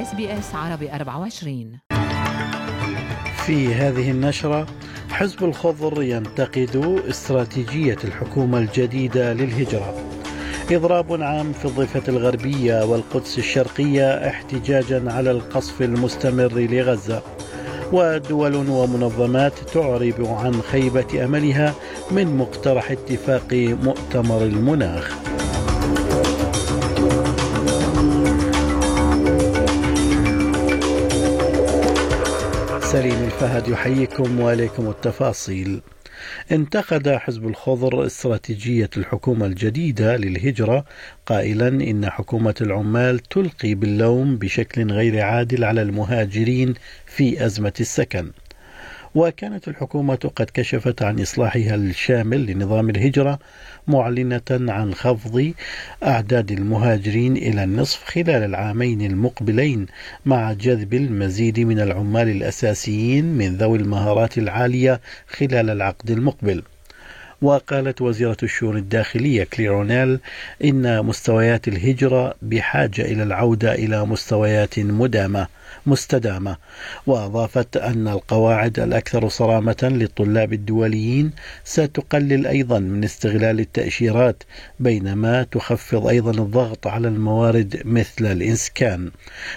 SBS عربي 24 في هذه النشرة حزب الخضر ينتقد استراتيجية الحكومة الجديدة للهجرة. إضراب عام في الضفة الغربية والقدس الشرقية احتجاجا على القصف المستمر لغزة. ودول ومنظمات تعرب عن خيبة أملها من مقترح اتفاق مؤتمر المناخ. سليم الفهد يحييكم وعليكم التفاصيل. انتقد حزب الخضر استراتيجية الحكومة الجديدة للهجرة قائلا إن حكومة العمال تلقي باللوم بشكل غير عادل على المهاجرين في أزمة السكن. وكانت الحكومة قد كشفت عن إصلاحها الشامل لنظام الهجرة معلنة عن خفض أعداد المهاجرين إلى النصف خلال العامين المقبلين مع جذب المزيد من العمال الأساسيين من ذوي المهارات العالية خلال العقد المقبل. وقالت وزيرة الشؤون الداخلية كليرونيل إن مستويات الهجرة بحاجة إلى العودة إلى مستويات مدامة مستدامة. وأضافت أن القواعد الأكثر صرامة للطلاب الدوليين ستقلل أيضا من استغلال التأشيرات بينما تخفض أيضا الضغط على الموارد مثل الإسكان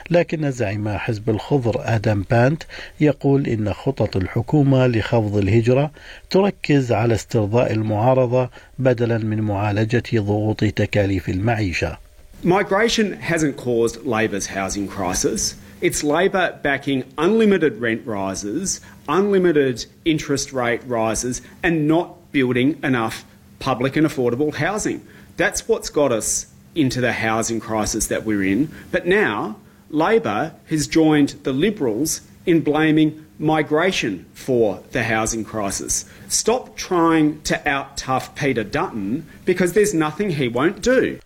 لكن زعيم حزب الخضر آدم بانت يقول إن خطط الحكومة لخفض الهجرة تركز على استرضاء المعارضة بدلا من معالجة ضغوط تكاليف المعيشة. Migration hasn't caused Labor's housing crisis. It's Labor backing unlimited rent rises, unlimited interest rate rises, and not building enough public and affordable housing. That's what's got us into the housing crisis that we're in. But now, Labor has joined the Liberals in blaming migration for the housing crisis. Stop trying to out tough Peter Dutton because there's nothing he won't do.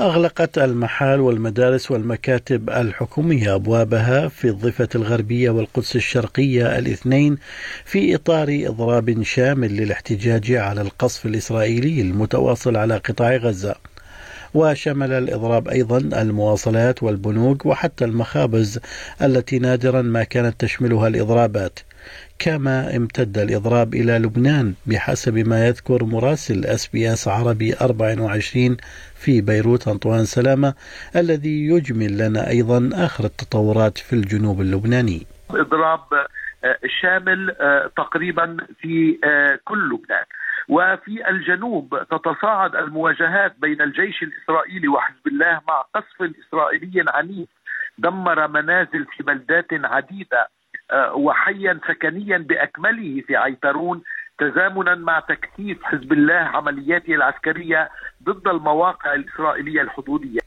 أغلقت المحال والمدارس والمكاتب الحكومية أبوابها في الضفة الغربية والقدس الشرقية الاثنين في إطار إضراب شامل للاحتجاج على القصف الإسرائيلي المتواصل على قطاع غزة. وشمل الإضراب أيضا المواصلات والبنوك وحتى المخابز التي نادرا ما كانت تشملها الإضرابات. كما امتد الإضراب إلى لبنان بحسب ما يذكر مراسل أس بي أس عربي 24 في بيروت. أنطوان سلامة الذي يجمل لنا أيضا آخر التطورات في الجنوب اللبناني. إضراب شامل تقريبا في كل لبنان. وفي الجنوب تتصاعد المواجهات بين الجيش الإسرائيلي وحزب الله مع قصف إسرائيلي عنيف دمر منازل في بلدات عديدة وحيا سكنيا بأكمله في عيترون تزامنا مع تكثيف حزب الله عملياته العسكرية ضد المواقع الإسرائيلية الحدودية.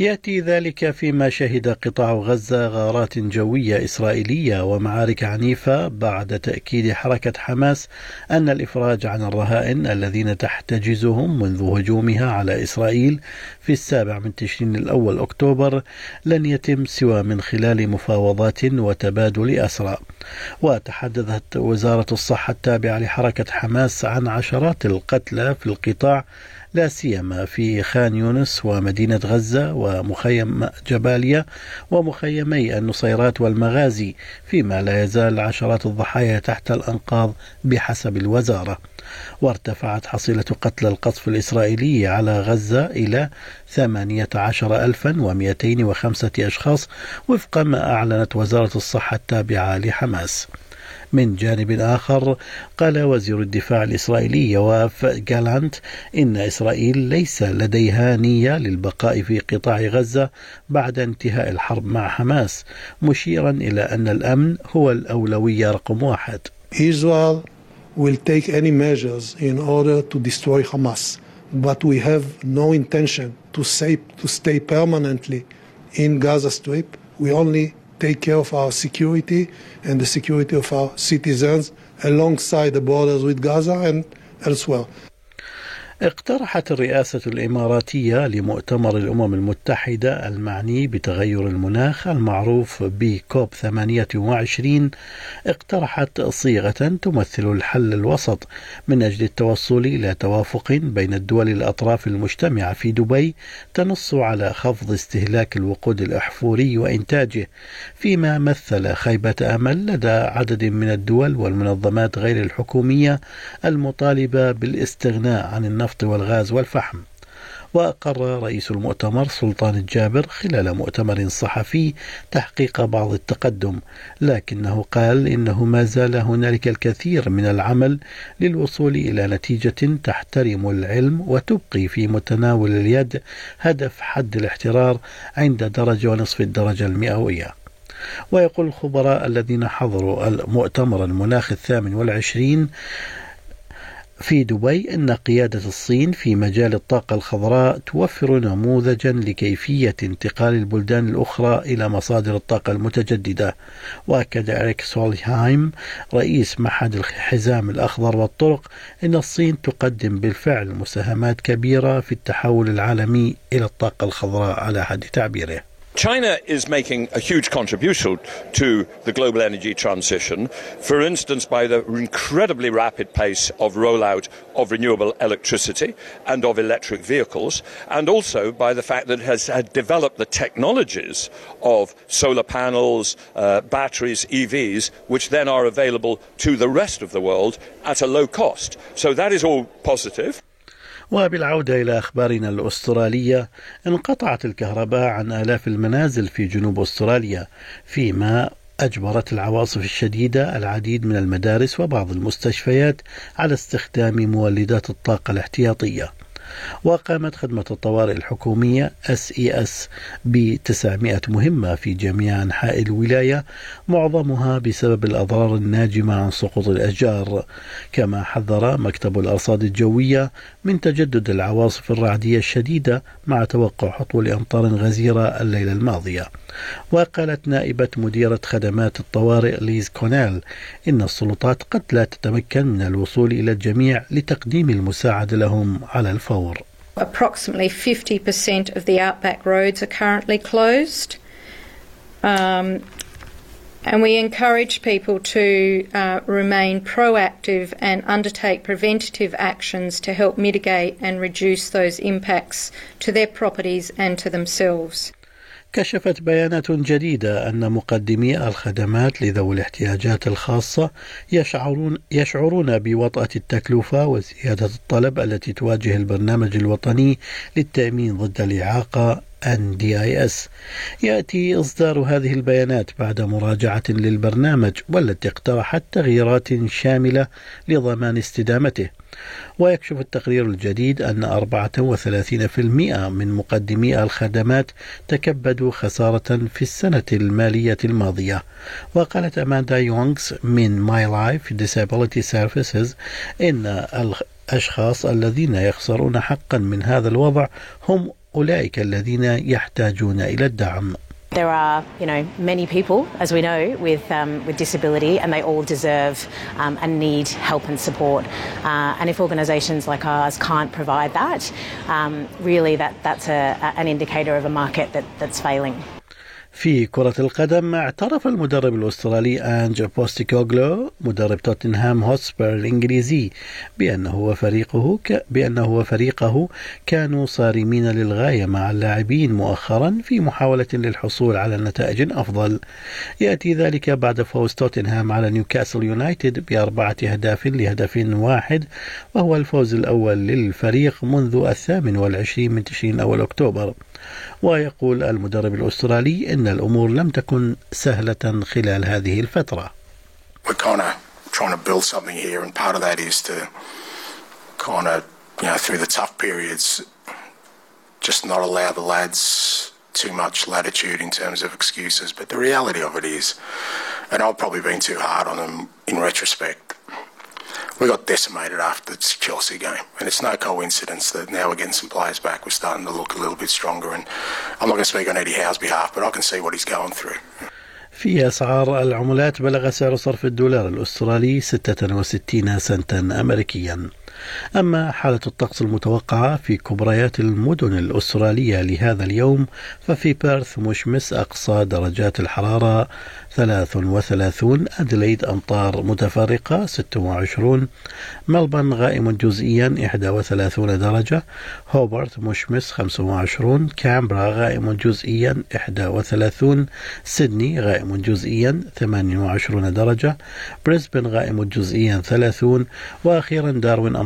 يأتي ذلك فيما شهد قطاع غزة غارات جوية إسرائيلية ومعارك عنيفة بعد تأكيد حركة حماس أن الإفراج عن الرهائن الذين تحتجزهم منذ هجومها على إسرائيل في السابع من تشرين الأول أكتوبر لن يتم سوى من خلال مفاوضات وتبادل أسرى. وتحدثت وزارة الصحة التابعة لحركة حماس عن عشرات القتلى في القطاع لا سيما في خان يونس ومدينة غزة ومخيم جباليا ومخيمي النصيرات والمغازي فيما لا يزال عشرات الضحايا تحت الأنقاض بحسب الوزارة. وارتفعت حصيلة قتل القصف الإسرائيلي على غزة إلى 18205 أشخاص وفق ما أعلنت وزارة الصحة التابعة لحماس. من جانب آخر قال وزير الدفاع الإسرائيلي يواف جالانت إن إسرائيل ليس لديها نية للبقاء في قطاع غزة بعد انتهاء الحرب مع حماس مشيرا إلى أن الأمن هو الأولوية رقم واحد Israel will take any measures in order to destroy Hamas, but we have no intention to, say, to stay permanently in Gaza Strip. We only take care of our security and the security of our citizens alongside the borders with Gaza and elsewhere. اقترحت الرئاسة الإماراتية لمؤتمر الأمم المتحدة المعني بتغير المناخ المعروف بكوب 28 اقترحت صيغة تمثل الحل الوسط من أجل التوصل إلى توافق بين الدول الأطراف المجتمعة في دبي تنص على خفض استهلاك الوقود الأحفوري وإنتاجه فيما مثل خيبة أمل لدى عدد من الدول والمنظمات غير الحكومية المطالبة بالاستغناء عن النفط النفط والغاز والفحم. وأقر رئيس المؤتمر سلطان الجابر خلال مؤتمر صحفي تحقيق بعض التقدم لكنه قال إنه ما زال هنالك الكثير من العمل للوصول إلى نتيجة تحترم العلم وتبقي في متناول اليد هدف حد الاحترار عند درجة ونصف الدرجة المئوية. ويقول الخبراء الذين حضروا المؤتمر المناخ الثامن والعشرين في دبي أن قيادة الصين في مجال الطاقة الخضراء توفر نموذجا لكيفية انتقال البلدان الأخرى إلى مصادر الطاقة المتجددة. وأكد إريك سولهايم رئيس معهد الحزام الأخضر والطرق أن الصين تقدم بالفعل مساهمات كبيرة في التحول العالمي إلى الطاقة الخضراء على حد تعبيره. China is making a huge contribution to the global energy transition, for instance, by the incredibly rapid pace of rollout of renewable electricity and of electric vehicles, and also by the fact that it has developed the technologies of solar panels, uh, batteries, EVs, which then are available to the rest of the world at a low cost. So that is all positive. وبالعودة إلى أخبارنا الأسترالية انقطعت الكهرباء عن آلاف المنازل في جنوب أستراليا فيما أجبرت العواصف الشديدة العديد من المدارس وبعض المستشفيات على استخدام مولدات الطاقة الاحتياطية. وقامت خدمة الطوارئ الحكومية SES ب 900 مهمة في جميع أنحاء الولاية معظمها بسبب الأضرار الناجمة عن سقوط الأشجار. كما حذر مكتب الأرصاد الجوية من تجدد العواصف الرعدية الشديدة مع توقع حصول أمطار غزيرة الليلة الماضية. وقالت نائبة مديرة خدمات الطوارئ ليز كونيل إن السلطات قد لا تتمكن من الوصول إلى الجميع لتقديم المساعدة لهم على الفور. Approximately 50% of the outback roads are currently closed. Um, and we encourage people to uh, remain proactive and undertake preventative actions to help mitigate and reduce those impacts to their properties and to themselves. كشفت بيانات جديدة أن مقدمي الخدمات لذوي الاحتياجات الخاصة يشعرون يشعرون بوطأة التكلفة وزيادة الطلب التي تواجه البرنامج الوطني للتأمين ضد الإعاقة NDIS يأتي إصدار هذه البيانات بعد مراجعة للبرنامج والتي اقترحت تغييرات شاملة لضمان استدامته. ويكشف التقرير الجديد أن 34% من مقدمي الخدمات تكبدوا خسارة في السنة المالية الماضية. وقالت أماندا يونغز من ماي لايف Disability Services إن الأشخاص الذين يخسرون حقا من هذا الوضع هم أولئك الذين يحتاجون إلى الدعم There are, you know, many people, as we know, with um, with disability, and they all deserve um, and need help and support. Uh, and if organisations like ours can't provide that, um, really, that that's a, an indicator of a market that, that's failing. في كرة القدم اعترف المدرب الأسترالي أنج بوستيكوغلو مدرب توتنهام هوتسبير الإنجليزي بأنه وفريقه ك... بأنه وفريقه كانوا صارمين للغاية مع اللاعبين مؤخرا في محاولة للحصول على نتائج أفضل. يأتي ذلك بعد فوز توتنهام على نيوكاسل يونايتد بأربعة أهداف لهدف واحد وهو الفوز الأول للفريق منذ الثامن والعشرين من تشرين أول أكتوبر. ويقول المدرب الأسترالي إن الأمور لم تكن سهلة خلال هذه الفترة. We're kind of trying to build something here and part of that is to kind of, you know, through the tough periods, just not allow the lads too much latitude in terms of excuses. But the reality of it is, and I've probably been too hard on them in retrospect, we got decimated after the Chelsea game, and it's no coincidence that now we're getting some players back. We're starting to look a little bit stronger, and I'm not going to speak on Eddie Howe's behalf, but I can see what he's going through. في أسعار العملات بلغ سعر صرف الدولار الأسترالي 66 سنتا أمريكيا أما حالة الطقس المتوقعة في كبريات المدن الأسترالية لهذا اليوم ففي بيرث مشمس أقصى درجات الحرارة 33 أدليد أمطار متفرقة 26 ملبن غائم جزئيا 31 درجة هوبرت مشمس 25 كامبرا غائم جزئيا 31 سيدني غائم جزئيا 28 درجة بريسبن غائم جزئيا 30 وأخيرا داروين